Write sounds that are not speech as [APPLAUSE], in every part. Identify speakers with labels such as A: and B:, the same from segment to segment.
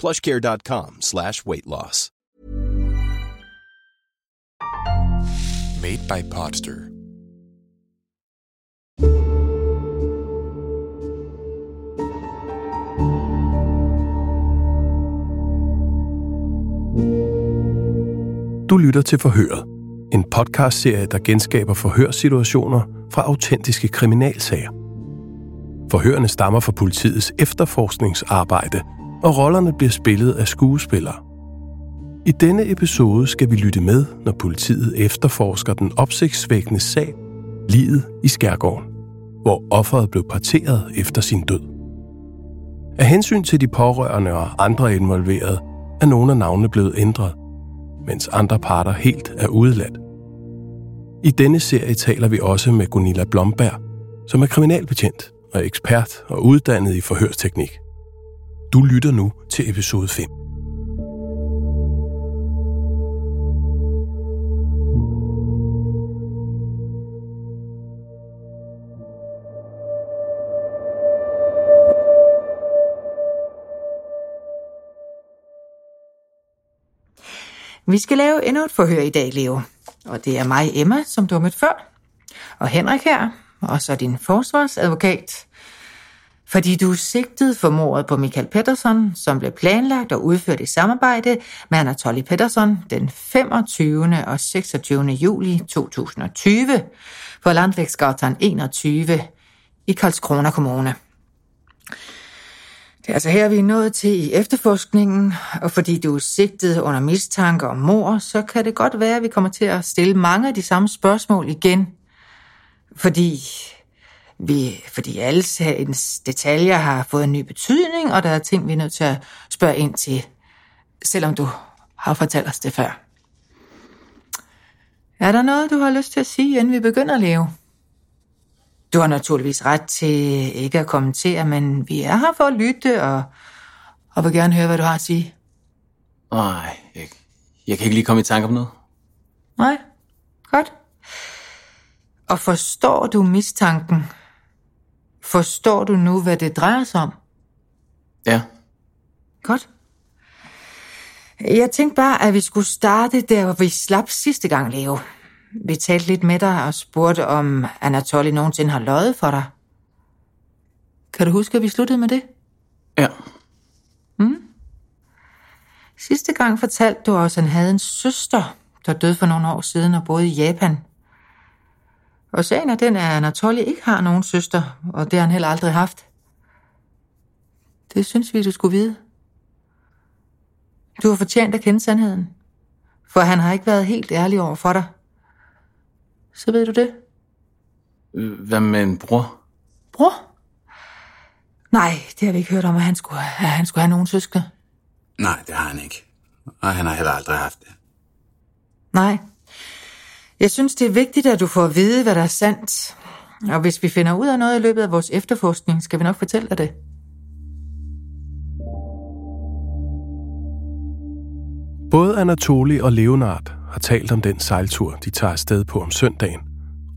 A: plushcare.com slash weight loss.
B: Made by Podster.
C: Du lytter til Forhøret, en podcastserie, der genskaber forhørssituationer fra autentiske kriminalsager. Forhørene stammer fra politiets efterforskningsarbejde, og rollerne bliver spillet af skuespillere. I denne episode skal vi lytte med, når politiet efterforsker den opsigtsvækkende sag, livet i Skærgården, hvor offeret blev parteret efter sin død. Af hensyn til de pårørende og andre involverede, er nogle af navnene blevet ændret, mens andre parter helt er udeladt. I denne serie taler vi også med Gunilla Blomberg, som er kriminalbetjent og ekspert og uddannet i forhørsteknik. Du lytter nu til episode 5.
D: Vi skal lave endnu et forhør i dag, Leo. Og det er mig, Emma, som du har mødt før. Og Henrik her, og så din forsvarsadvokat. Fordi du er sigtet for mordet på Michael Pettersson, som blev planlagt og udført i samarbejde med Anatoly Pettersson den 25. og 26. juli 2020 på Landvægsgatan 21 i Karlskrona Kommune. Det er altså her, vi er nået til i efterforskningen, og fordi du er sigtet under mistanke om mor, så kan det godt være, at vi kommer til at stille mange af de samme spørgsmål igen. Fordi, vi, fordi alle sagens detaljer har fået en ny betydning, og der er ting, vi er nødt til at spørge ind til, selvom du har fortalt os det før. Er der noget, du har lyst til at sige, inden vi begynder at leve? Du har naturligvis ret til ikke at kommentere, men vi er her for at lytte, og, og vil gerne høre, hvad du har at sige.
E: Nej, jeg, jeg kan ikke lige komme i tanke om noget.
D: Nej, godt. Og forstår du mistanken? Forstår du nu, hvad det drejer sig om?
E: Ja,
D: Godt. Jeg tænkte bare, at vi skulle starte der, hvor vi slap sidste gang, Leo. Vi talte lidt med dig og spurgte, om Anatoly nogensinde har løjet for dig. Kan du huske, at vi sluttede med det?
E: ja,
D: Sidste gang fortalte du os, at han havde en søster, der døde for nogle år siden og boede i Japan. Og sagen er den, at Anatoly ikke har nogen søster, og det har han heller aldrig haft. Det synes vi, du skulle vide. Du har fortjent at kende sandheden, for han har ikke været helt ærlig over for dig. Så ved du det.
E: Hvad med en bror?
D: Bror? Nej, det har vi ikke hørt om, at han skulle, at han skulle have nogen søskende.
F: Nej, det har han ikke. Og han har heller aldrig haft det.
D: Nej. Jeg synes, det er vigtigt, at du får at vide, hvad der er sandt. Og hvis vi finder ud af noget i løbet af vores efterforskning, skal vi nok fortælle dig det.
C: Både Anatoli og Leonard har talt om den sejltur, de tager afsted på om søndagen,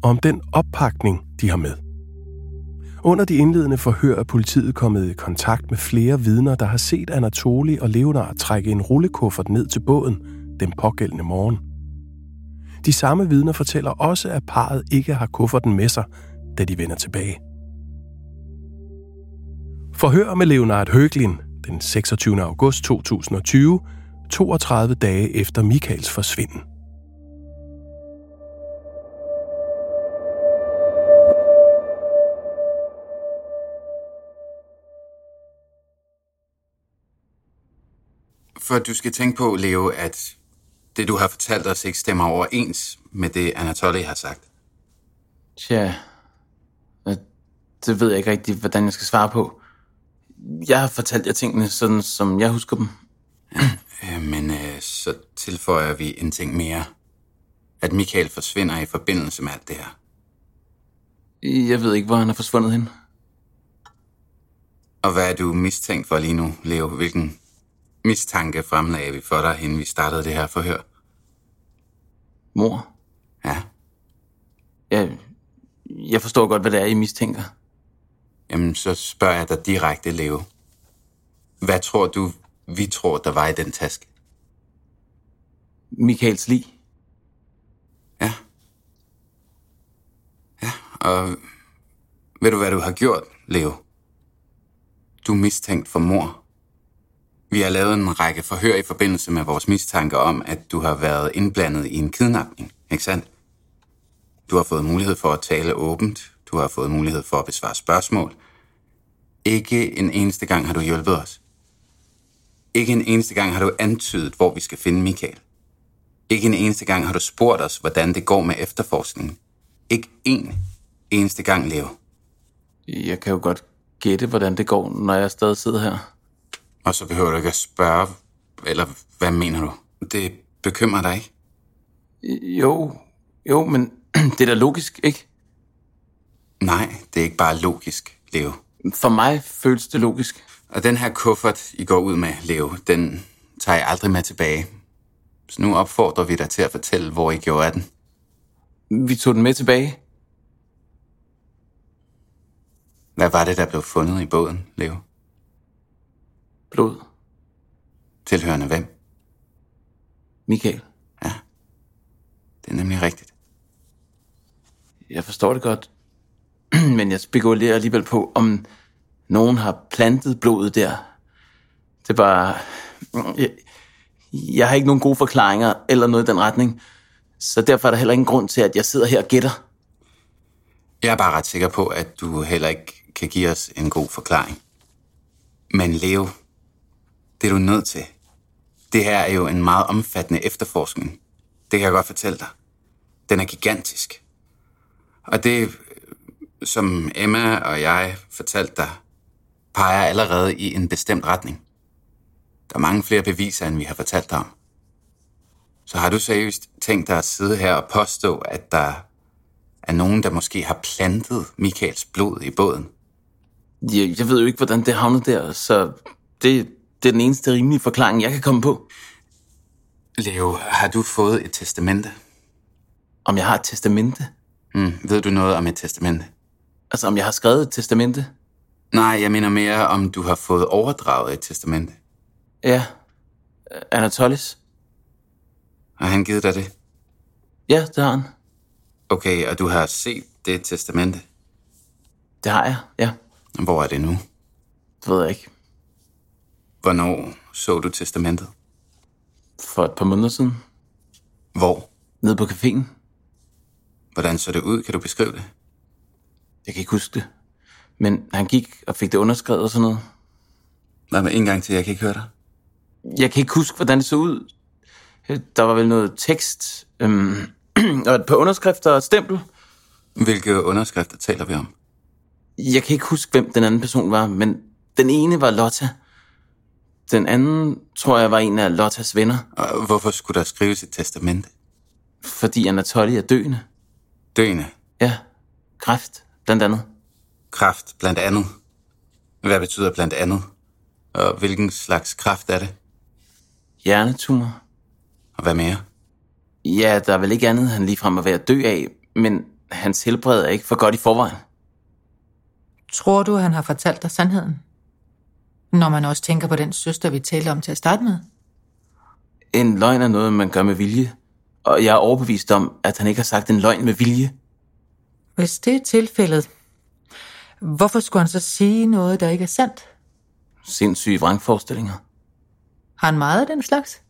C: og om den oppakning, de har med. Under de indledende forhør er politiet kommet i kontakt med flere vidner, der har set Anatoli og Leonard trække en rullekuffert ned til båden den pågældende morgen. De samme vidner fortæller også, at parret ikke har kufferten med sig, da de vender tilbage. Forhør med Leonard Høglin den 26. august 2020 32 dage efter Michaels forsvinden.
F: For du skal tænke på, Leo, at det, du har fortalt os, ikke stemmer overens med det, Anatoly har sagt.
E: Tja, det ved jeg ikke rigtig, hvordan jeg skal svare på. Jeg har fortalt jer tingene, sådan som jeg husker dem.
F: Øh, Men øh, så tilføjer vi en ting mere. At Michael forsvinder i forbindelse med alt det her.
E: Jeg ved ikke, hvor han er forsvundet hen.
F: Og hvad er du mistænkt for lige nu, Leo? Hvilken mistanke fremlagde vi for dig, inden vi startede det her forhør?
E: Mor,
F: Ja,
E: jeg, jeg forstår godt, hvad det er, I mistænker.
F: jamen så spørger jeg dig direkte, Leo. Hvad tror du, vi tror, der var i den taske?
E: Michaels lig.
F: Ja. Ja, og ved du, hvad du har gjort, Leo? Du er mistænkt for mor. Vi har lavet en række forhør i forbindelse med vores mistanke om, at du har været indblandet i en kidnapning, ikke sandt? Du har fået mulighed for at tale åbent. Du har fået mulighed for at besvare spørgsmål. Ikke en eneste gang har du hjulpet os. Ikke en eneste gang har du antydet, hvor vi skal finde Michael. Ikke en eneste gang har du spurgt os, hvordan det går med efterforskningen. Ikke en eneste gang, Leo.
E: Jeg kan jo godt gætte, hvordan det går, når jeg stadig sidder her.
F: Og så behøver du ikke at spørge, eller hvad mener du? Det bekymrer dig ikke?
E: Jo, jo, men [CLEARS THROAT] det er da logisk, ikke?
F: Nej, det er ikke bare logisk, Leo.
E: For mig føles det logisk.
F: Og den her kuffert, I går ud med, Leo, den tager jeg aldrig med tilbage. Så nu opfordrer vi dig til at fortælle, hvor I gjorde af den.
E: Vi tog den med tilbage.
F: Hvad var det, der blev fundet i båden, Leo?
E: Blod.
F: Tilhørende hvem?
E: Michael.
F: Det er nemlig rigtigt.
E: Jeg forstår det godt. [CLEARS THROAT] Men jeg spekulerer alligevel på, om nogen har plantet blodet der. Det er bare... Jeg, jeg har ikke nogen gode forklaringer eller noget i den retning. Så derfor er der heller ingen grund til, at jeg sidder her og gætter.
F: Jeg er bare ret sikker på, at du heller ikke kan give os en god forklaring. Men Leo, det er du nødt til. Det her er jo en meget omfattende efterforskning. Det kan jeg godt fortælle dig. Den er gigantisk. Og det, som Emma og jeg fortalte dig, peger allerede i en bestemt retning. Der er mange flere beviser, end vi har fortalt dig om. Så har du seriøst tænkt dig at sidde her og påstå, at der er nogen, der måske har plantet Michaels blod i båden?
E: Jeg, jeg ved jo ikke, hvordan det havnede der, så det, det er den eneste rimelige forklaring, jeg kan komme på.
F: Leo, har du fået et testamente?
E: Om jeg har et testamente?
F: Mm, ved du noget om et testamente?
E: Altså, om jeg har skrevet et testamente?
F: Nej, jeg mener mere, om du har fået overdraget et testamente.
E: Ja. Anatolis?
F: Har han givet dig det?
E: Ja, det har han.
F: Okay, og du har set det testamente?
E: Det har jeg, ja.
F: Hvor er det nu?
E: Det ved jeg ikke.
F: Hvornår så du testamentet?
E: For et par måneder siden.
F: Hvor?
E: Nede på caféen.
F: Hvordan så det ud? Kan du beskrive det?
E: Jeg kan ikke huske det. Men han gik og fik det underskrevet og sådan noget.
F: Nej, men en gang til, jeg kan ikke høre dig.
E: Jeg kan ikke huske, hvordan det så ud. Der var vel noget tekst, øhm, [CLEARS THROAT] og et par underskrifter og et stempel.
F: Hvilke underskrifter taler vi om?
E: Jeg kan ikke huske, hvem den anden person var, men den ene var Lotta. Den anden, tror jeg, var en af Lottas venner,
F: Og hvorfor skulle der skrives et testamente?
E: fordi Anatoly er døende.
F: Døende.
E: Ja, kræft, blandt andet.
F: Kraft, blandt andet. Hvad betyder blandt andet? Og hvilken slags kraft er det?
E: Hjernetumor.
F: Og hvad mere?
E: Ja, der er vel ikke andet, han ligefrem at være dø af, men hans helbred er ikke for godt i forvejen.
D: Tror du, han har fortalt dig sandheden? Når man også tænker på den søster, vi talte om til at starte med.
E: En løgn er noget, man gør med vilje, og jeg er overbevist om, at han ikke har sagt en løgn med vilje.
D: Hvis det er tilfældet, hvorfor skulle han så sige noget, der ikke er sandt?
E: Sindssyge vrangforestillinger.
D: Har han meget af den slags?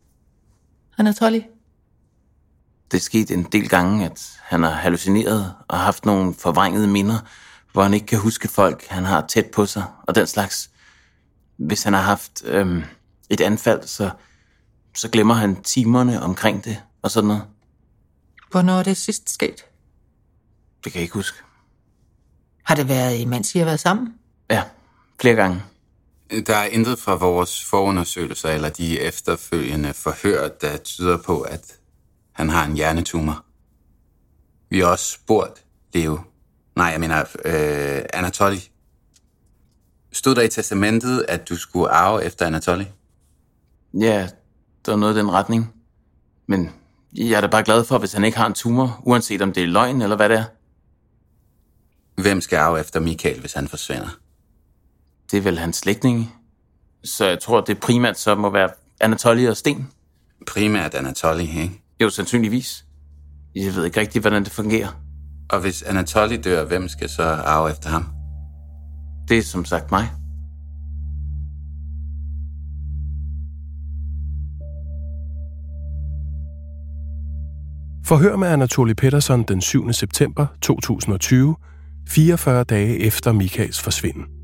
D: Anatoly?
E: Det er sket en del gange, at han har hallucineret og haft nogle forvrængede minder, hvor han ikke kan huske folk, han har tæt på sig og den slags. Hvis han har haft øhm, et anfald, så, så glemmer han timerne omkring det og sådan noget.
D: Hvornår er det sidst sket?
E: Det kan jeg ikke huske.
D: Har det været, imens I har været sammen?
E: Ja, flere gange.
F: Der er intet fra vores forundersøgelser eller de efterfølgende forhør, der tyder på, at han har en hjernetumor. Vi har også spurgt Leo, nej, jeg mener øh, Anatoly. Stod der i testamentet, at du skulle arve efter Anatoly?
E: Ja, der er noget i den retning. Men jeg er da bare glad for, hvis han ikke har en tumor, uanset om det er løgn eller hvad det er.
F: Hvem skal arve efter Michael, hvis han forsvinder?
E: Det er vel hans slægtninge. Så jeg tror, det primært så må være Anatoly og Sten.
F: Primært Anatoly, ikke?
E: Jo, sandsynligvis. Jeg ved ikke rigtig, hvordan det fungerer.
F: Og hvis Anatoly dør, hvem skal så arve efter ham?
E: Det er som sagt mig.
C: Forhør med Anatoly Pettersson den 7. september 2020, 44 dage efter Michaels forsvinden.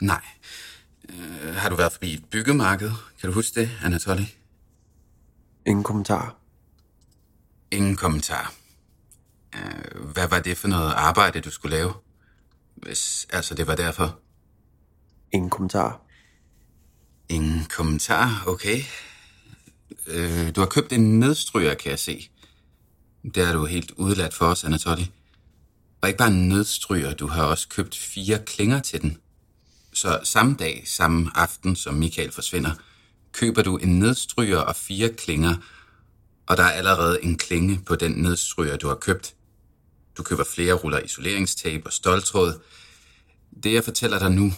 F: Nej. Øh, har du været forbi et byggemarked? Kan du huske det, Anatoly?
G: Ingen kommentar.
F: Ingen kommentar. Øh, hvad var det for noget arbejde, du skulle lave? Hvis altså det var derfor.
G: Ingen kommentar.
F: Ingen kommentar, okay. Øh, du har købt en nedstryger, kan jeg se. Det er du helt udladt for os, Anatoly. Og ikke bare en nedstryger, du har også købt fire klinger til den. Så samme dag, samme aften, som Michael forsvinder, køber du en nedstryger og fire klinger, og der er allerede en klinge på den nedstryger, du har købt. Du køber flere ruller isoleringstape og stoltråd. Det, jeg fortæller dig nu,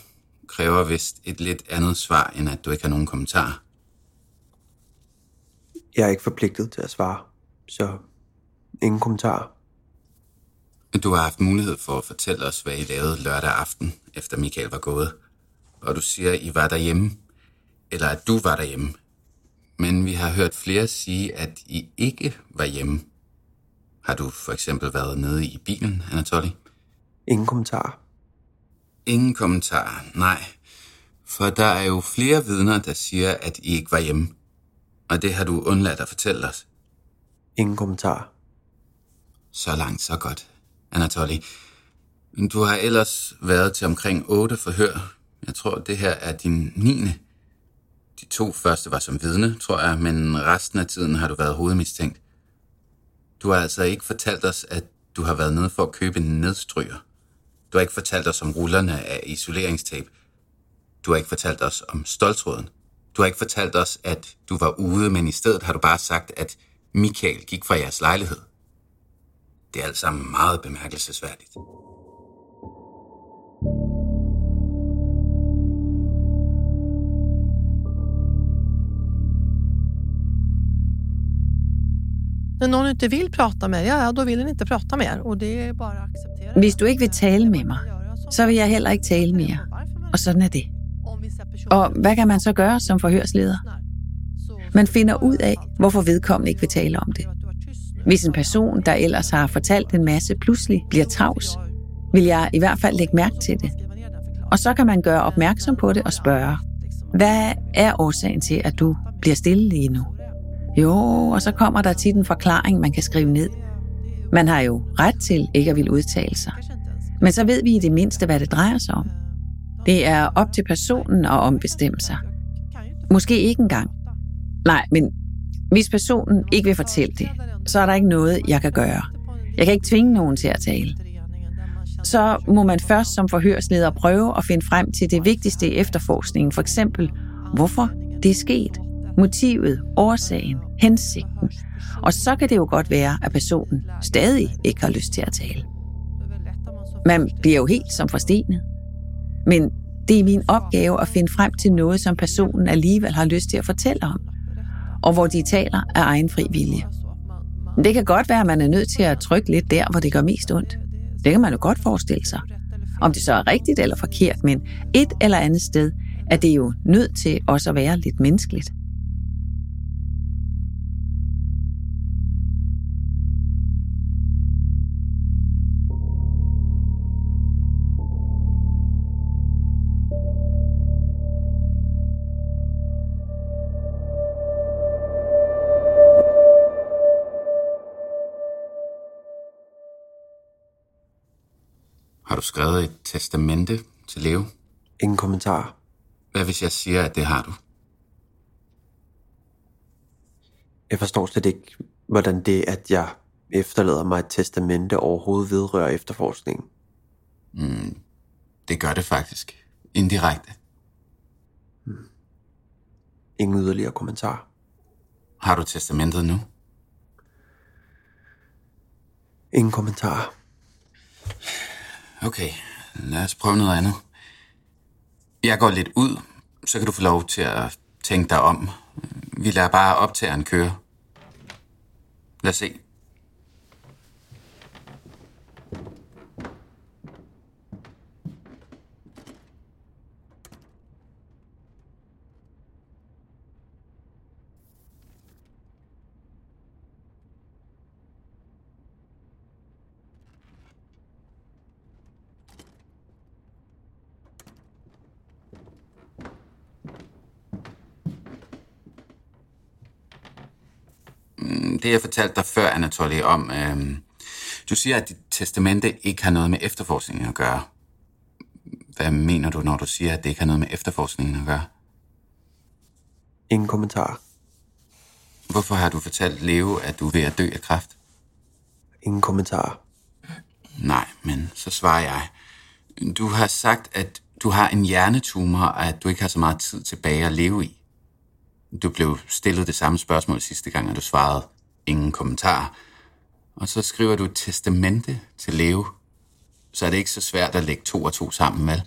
F: kræver vist et lidt andet svar, end at du ikke har nogen kommentar.
G: Jeg er ikke forpligtet til at svare, så ingen kommentar.
F: Du har haft mulighed for at fortælle os, hvad I lavede lørdag aften, efter Michael var gået. Og du siger, I var derhjemme, eller at du var derhjemme. Men vi har hørt flere sige, at I ikke var hjemme. Har du for eksempel været nede i bilen, Anatoly?
G: Ingen kommentar.
F: Ingen kommentar, nej. For der er jo flere vidner, der siger, at I ikke var hjemme. Og det har du undladt at fortælle os.
G: Ingen kommentar.
F: Så langt, så godt, Anatoly. Du har ellers været til omkring otte forhør. Jeg tror, det her er din 9. De to første var som vidne, tror jeg, men resten af tiden har du været hovedmistænkt. Du har altså ikke fortalt os, at du har været nede for at købe en nedstryger. Du har ikke fortalt os om rullerne af isoleringstape. Du har ikke fortalt os om stoltråden. Du har ikke fortalt os, at du var ude, men i stedet har du bare sagt, at Michael gik fra jeres lejlighed. Det er alt sammen meget bemærkelsesværdigt.
H: När någon inte vill prata med ja, då vill den inte prata mer. Och det är bara att acceptera.
I: Hvis du ikke vil tale med mig, så vil jeg heller ikke tale mere. Og sådan er det. Og hvad kan man så gøre som forhørsleder? Man finder ud af, hvorfor vedkommende ikke vil tale om det. Hvis en person, der ellers har fortalt en masse, pludselig bliver tavs, vil jeg i hvert fald lægge mærke til det. Og så kan man gøre opmærksom på det og spørge, hvad er årsagen til, at du bliver stille lige nu? Jo, og så kommer der tit en forklaring, man kan skrive ned. Man har jo ret til ikke at ville udtale sig. Men så ved vi i det mindste, hvad det drejer sig om. Det er op til personen at ombestemme sig. Måske ikke engang. Nej, men hvis personen ikke vil fortælle det, så er der ikke noget, jeg kan gøre. Jeg kan ikke tvinge nogen til at tale. Så må man først som forhørsleder prøve at finde frem til det vigtigste i efterforskningen, for eksempel hvorfor det er sket, motivet, årsagen, hensigten. Og så kan det jo godt være, at personen stadig ikke har lyst til at tale. Man bliver jo helt som forstenet. Men det er min opgave at finde frem til noget, som personen alligevel har lyst til at fortælle om, og hvor de taler af egen fri vilje. Det kan godt være, at man er nødt til at trykke lidt der, hvor det gør mest ondt. Det kan man jo godt forestille sig. Om det så er rigtigt eller forkert, men et eller andet sted er det jo nødt til også at være lidt menneskeligt.
F: Du skrevet et testamente til Leo?
G: Ingen kommentar.
F: Hvad hvis jeg siger, at det har du?
G: Jeg forstår slet ikke, hvordan det, at jeg efterlader mig et testamente overhovedet vedrører efterforskningen.
F: Mm, det gør det faktisk. Indirekte.
G: Ingen yderligere kommentar.
F: Har du testamentet nu?
G: Ingen kommentar.
F: Okay, lad os prøve noget andet. Jeg går lidt ud, så kan du få lov til at tænke dig om. Vi lader bare optageren køre. Lad os se. Mm, det jeg fortalte dig før, Anatoly, om... Øh, du siger, at dit testamente ikke har noget med efterforskningen at gøre. Hvad mener du, når du siger, at det ikke har noget med efterforskningen at gøre?
G: Ingen kommentar.
F: Hvorfor har du fortalt Leo, at du er ved at dø af kræft?
G: Ingen kommentar.
F: Nej, men så svarer jeg. Du har sagt, at du har en hjernetumor, og at du ikke har så meget tid tilbage at leve i. Du blev stillet det samme spørgsmål sidste gang, og du svarede ingen kommentar. Og så skriver du et testamente til Leo. Så er det ikke så svært at lægge to og to sammen, vel?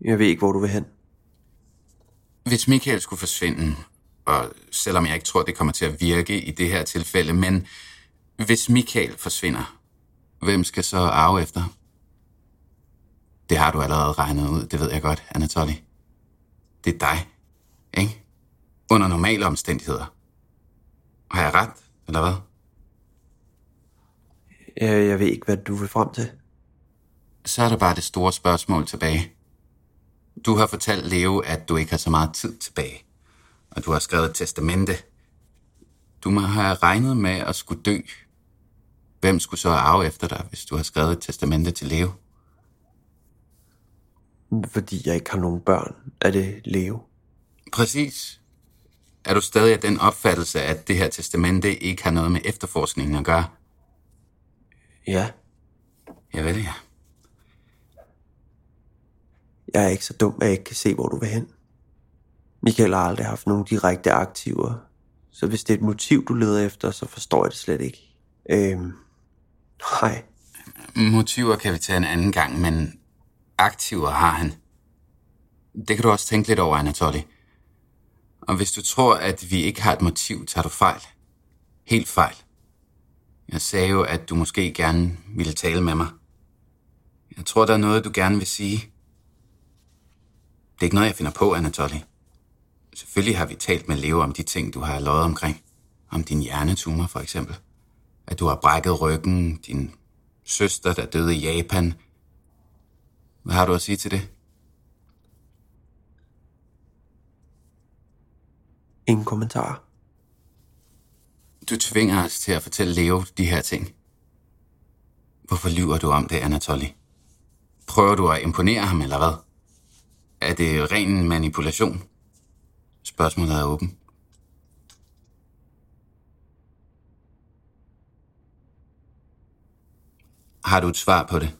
G: Jeg ved ikke, hvor du vil hen.
F: Hvis Michael skulle forsvinde, og selvom jeg ikke tror, det kommer til at virke i det her tilfælde, men hvis Michael forsvinder, hvem skal så arve efter? Det har du allerede regnet ud, det ved jeg godt, Anatoly. Det er dig, ikke? Under normale omstændigheder. Har jeg ret, eller hvad?
G: Jeg, jeg ved ikke, hvad du vil frem til.
F: Så er der bare det store spørgsmål tilbage. Du har fortalt Leo, at du ikke har så meget tid tilbage. Og du har skrevet et testamente. Du må have regnet med at skulle dø. Hvem skulle så arve efter dig, hvis du har skrevet et testamente til Leo?
G: Fordi jeg ikke har nogen børn. Er det Leo?
F: Præcis. Er du stadig af den opfattelse, at det her testamente ikke har noget med efterforskningen at gøre?
G: Ja.
F: Jeg ved det, ja.
G: Jeg er ikke så dum, at jeg ikke kan se, hvor du vil hen. Michael har aldrig haft nogen direkte aktiver. Så hvis det er et motiv, du leder efter, så forstår jeg det slet ikke. Øhm, nej.
F: Motiver kan vi tage en anden gang, men aktiver har han. Det kan du også tænke lidt over, Anatoly. Og hvis du tror, at vi ikke har et motiv, tager du fejl. Helt fejl. Jeg sagde jo, at du måske gerne ville tale med mig. Jeg tror, der er noget, du gerne vil sige. Det er ikke noget, jeg finder på, Anatoly. Selvfølgelig har vi talt med Leo om de ting, du har lovet omkring. Om din hjernetumor, for eksempel. At du har brækket ryggen, din søster, der døde i Japan. Hvad har du at sige til det?
G: Ingen kommentar.
F: Du tvinger os til at fortælle Leo de her ting. Hvorfor lyver du om det, Anatoly? Prøver du at imponere ham, eller hvad? Er det ren manipulation? Spørgsmålet er åben. Har du et svar på det?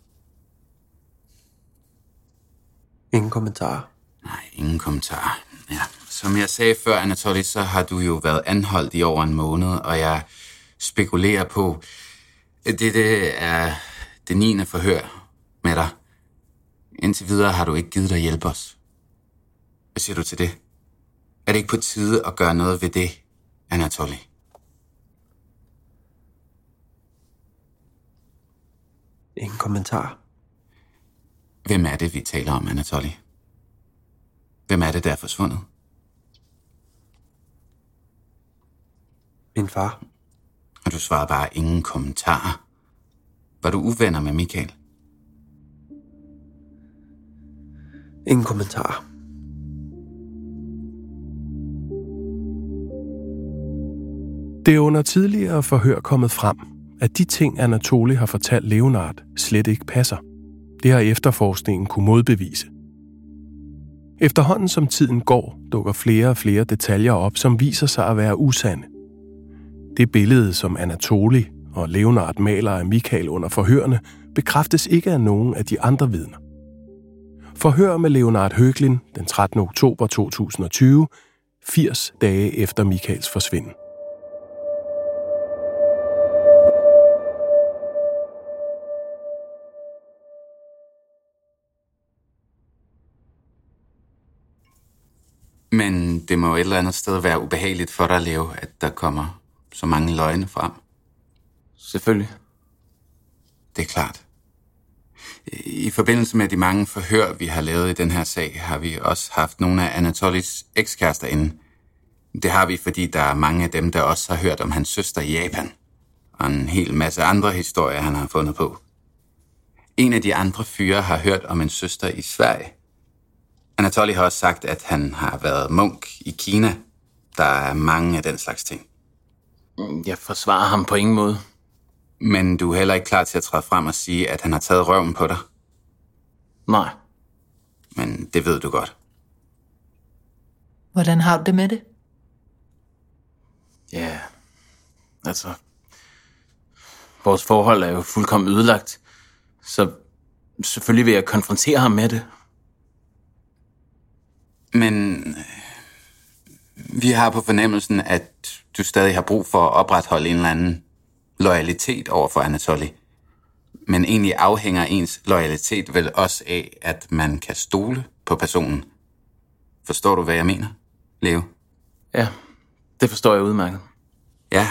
G: Ingen kommentar.
F: Nej, ingen kommentar. Ja. Som jeg sagde før, Anatoly, så har du jo været anholdt i over en måned, og jeg spekulerer på, at det, er det 9. forhør med dig. Indtil videre har du ikke givet dig hjælpe os. Hvad siger du til det? Er det ikke på tide at gøre noget ved det, Anatoly?
G: Ingen kommentar.
F: Hvem er det, vi taler om, Anatoly? Hvem er det, der er forsvundet?
G: Min far.
F: Og du svarede bare ingen kommentarer. Var du uvenner med Michael?
G: Ingen kommentar.
C: Det er under tidligere forhør kommet frem, at de ting, Anatoli har fortalt Leonard, slet ikke passer. Det har efterforskningen kunne modbevise. Efterhånden som tiden går, dukker flere og flere detaljer op, som viser sig at være usande. Det billede, som Anatoli og Leonard maler af Michael under forhørene, bekræftes ikke af nogen af de andre vidner. Forhør med Leonard Høglin den 13. oktober 2020, 80 dage efter Michaels forsvinden.
F: Men det må jo et eller andet sted være ubehageligt for dig, Leo, at der kommer så mange løgne frem.
E: Selvfølgelig.
F: Det er klart. I forbindelse med de mange forhør, vi har lavet i den her sag, har vi også haft nogle af Anatolis ekskærester inde. Det har vi, fordi der er mange af dem, der også har hørt om hans søster i Japan. Og en hel masse andre historier, han har fundet på. En af de andre fyre har hørt om en søster i Sverige. Anatoly har også sagt, at han har været munk i Kina. Der er mange af den slags ting.
E: Jeg forsvarer ham på ingen måde.
F: Men du er heller ikke klar til at træde frem og sige, at han har taget røven på dig?
E: Nej.
F: Men det ved du godt.
D: Hvordan har du det med det?
E: Ja, altså... Vores forhold er jo fuldkommen ødelagt. Så selvfølgelig vil jeg konfrontere ham med det.
F: Men vi har på fornemmelsen, at du stadig har brug for at opretholde en eller anden loyalitet over for Anatoly. Men egentlig afhænger ens loyalitet vel også af, at man kan stole på personen. Forstår du, hvad jeg mener, Leo?
E: Ja, det forstår jeg udmærket.
F: Ja,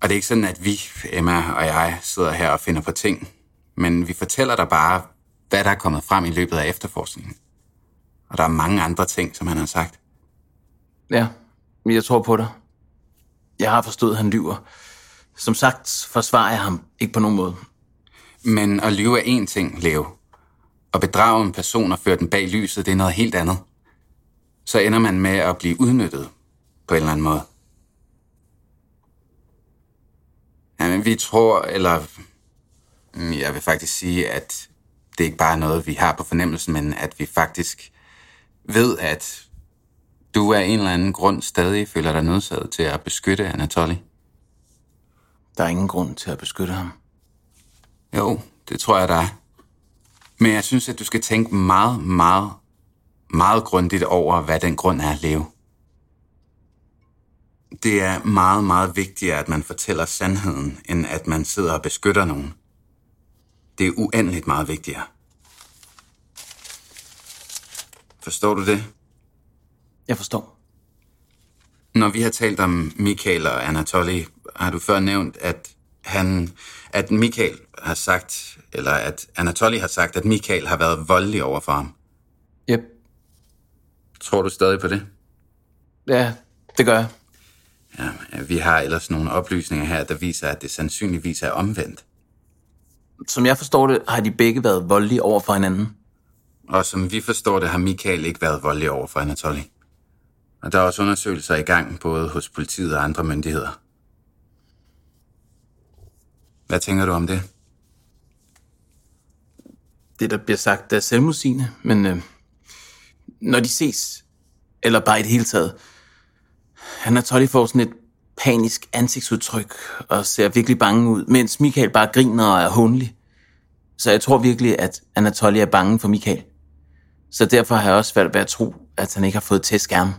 F: og det er ikke sådan, at vi, Emma og jeg, sidder her og finder på ting. Men vi fortæller dig bare, hvad der er kommet frem i løbet af efterforskningen. Og der er mange andre ting, som han har sagt.
E: Ja, jeg tror på dig. Jeg har forstået, at han lyver. Som sagt forsvarer jeg ham ikke på nogen måde.
F: Men at lyve er én ting, Leo. At bedrage en person og føre den bag lyset, det er noget helt andet. Så ender man med at blive udnyttet på en eller anden måde. Jamen, vi tror, eller mm, jeg vil faktisk sige, at det ikke bare er noget, vi har på fornemmelsen, men at vi faktisk ved, at du af en eller anden grund stadig føler dig nødsaget til at beskytte Anatoly.
E: Der er ingen grund til at beskytte ham.
F: Jo, det tror jeg, der er. Men jeg synes, at du skal tænke meget, meget, meget grundigt over, hvad den grund er at leve. Det er meget, meget vigtigere, at man fortæller sandheden, end at man sidder og beskytter nogen. Det er uendeligt meget vigtigere. Forstår du det?
E: Jeg forstår.
F: Når vi har talt om Michael og Anatoly, har du før nævnt, at han, at Michael har sagt, eller at Anatoly har sagt, at Michael har været voldelig over for ham.
E: Yep.
F: Tror du stadig på det?
E: Ja, det gør jeg.
F: Ja, vi har ellers nogle oplysninger her, der viser, at det sandsynligvis er omvendt.
E: Som jeg forstår det, har de begge været voldelige over for hinanden.
F: Og som vi forstår det, har Michael ikke været voldelig over for Anatoly. Og der er også undersøgelser i gang, både hos politiet og andre myndigheder. Hvad tænker du om det?
E: Det, der bliver sagt, er selvmodsigende, men øh, når de ses, eller bare i det hele taget, Anatoly får sådan et panisk ansigtsudtryk og ser virkelig bange ud, mens Michael bare griner og er hundelig. Så jeg tror virkelig, at Anatoly er bange for Michael. Så derfor har jeg også valgt at tro, at han ikke har fået til skærm.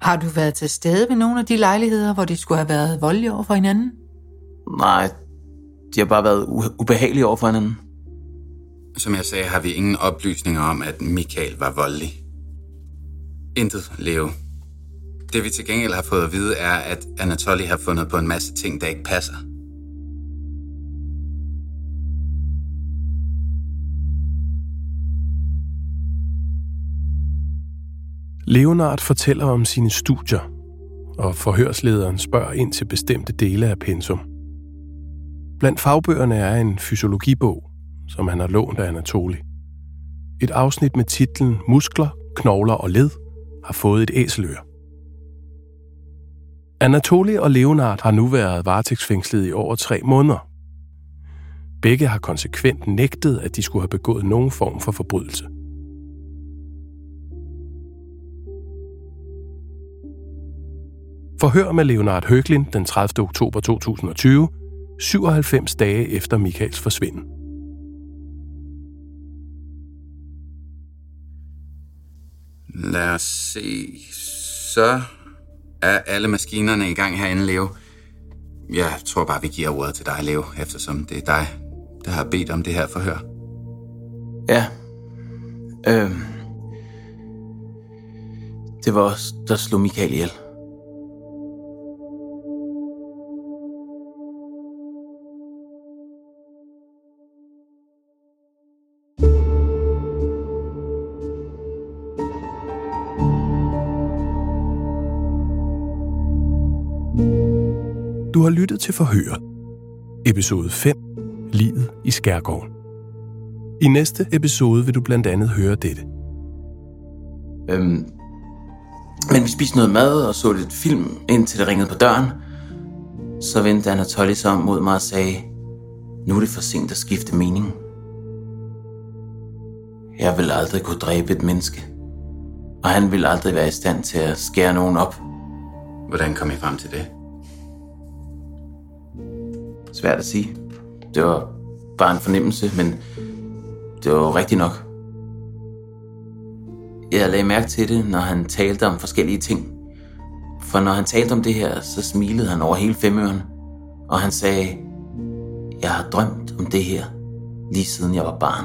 D: Har du været til stede ved nogle af de lejligheder, hvor de skulle have været voldelige over for hinanden?
E: Nej, de har bare været u- ubehagelige over for hinanden.
F: Som jeg sagde, har vi ingen oplysninger om, at Michael var voldelig. Intet, Leo. Det vi til gengæld har fået at vide er, at Anatoly har fundet på en masse ting, der ikke passer.
C: Leonard fortæller om sine studier, og forhørslederen spørger ind til bestemte dele af pensum. Blandt fagbøgerne er en fysiologibog, som han har lånt af Anatoli. Et afsnit med titlen Muskler, knogler og led har fået et æseløre. Anatoli og Leonard har nu været varetægtsfængslet i over tre måneder. Begge har konsekvent nægtet, at de skulle have begået nogen form for forbrydelse. Forhør med Leonard Høglin den 30. oktober 2020, 97 dage efter Michaels forsvinden.
F: Lad os se. Så er alle maskinerne i gang herinde, Leo. Jeg tror bare, vi giver ordet til dig, Leo, eftersom det er dig, der har bedt om det her forhør.
E: Ja. Øh. Det var os, der slog Michael ihjel.
C: Du har lyttet til Forhøret. Episode 5. Livet i Skærgården. I næste episode vil du blandt andet høre dette.
E: Øhm, men vi spiste noget mad og så lidt film, indtil det ringede på døren. Så vendte Anatoly sig om mod mig og sagde, nu er det for sent at skifte mening. Jeg vil aldrig kunne dræbe et menneske. Og han vil aldrig være i stand til at skære nogen op.
F: Hvordan kom I frem til det?
E: Svært at sige. Det var bare en fornemmelse, men det var rigtigt nok. Jeg lagde mærke til det, når han talte om forskellige ting. For når han talte om det her, så smilede han over hele femøren. Og han sagde, jeg har drømt om det her, lige siden jeg var barn.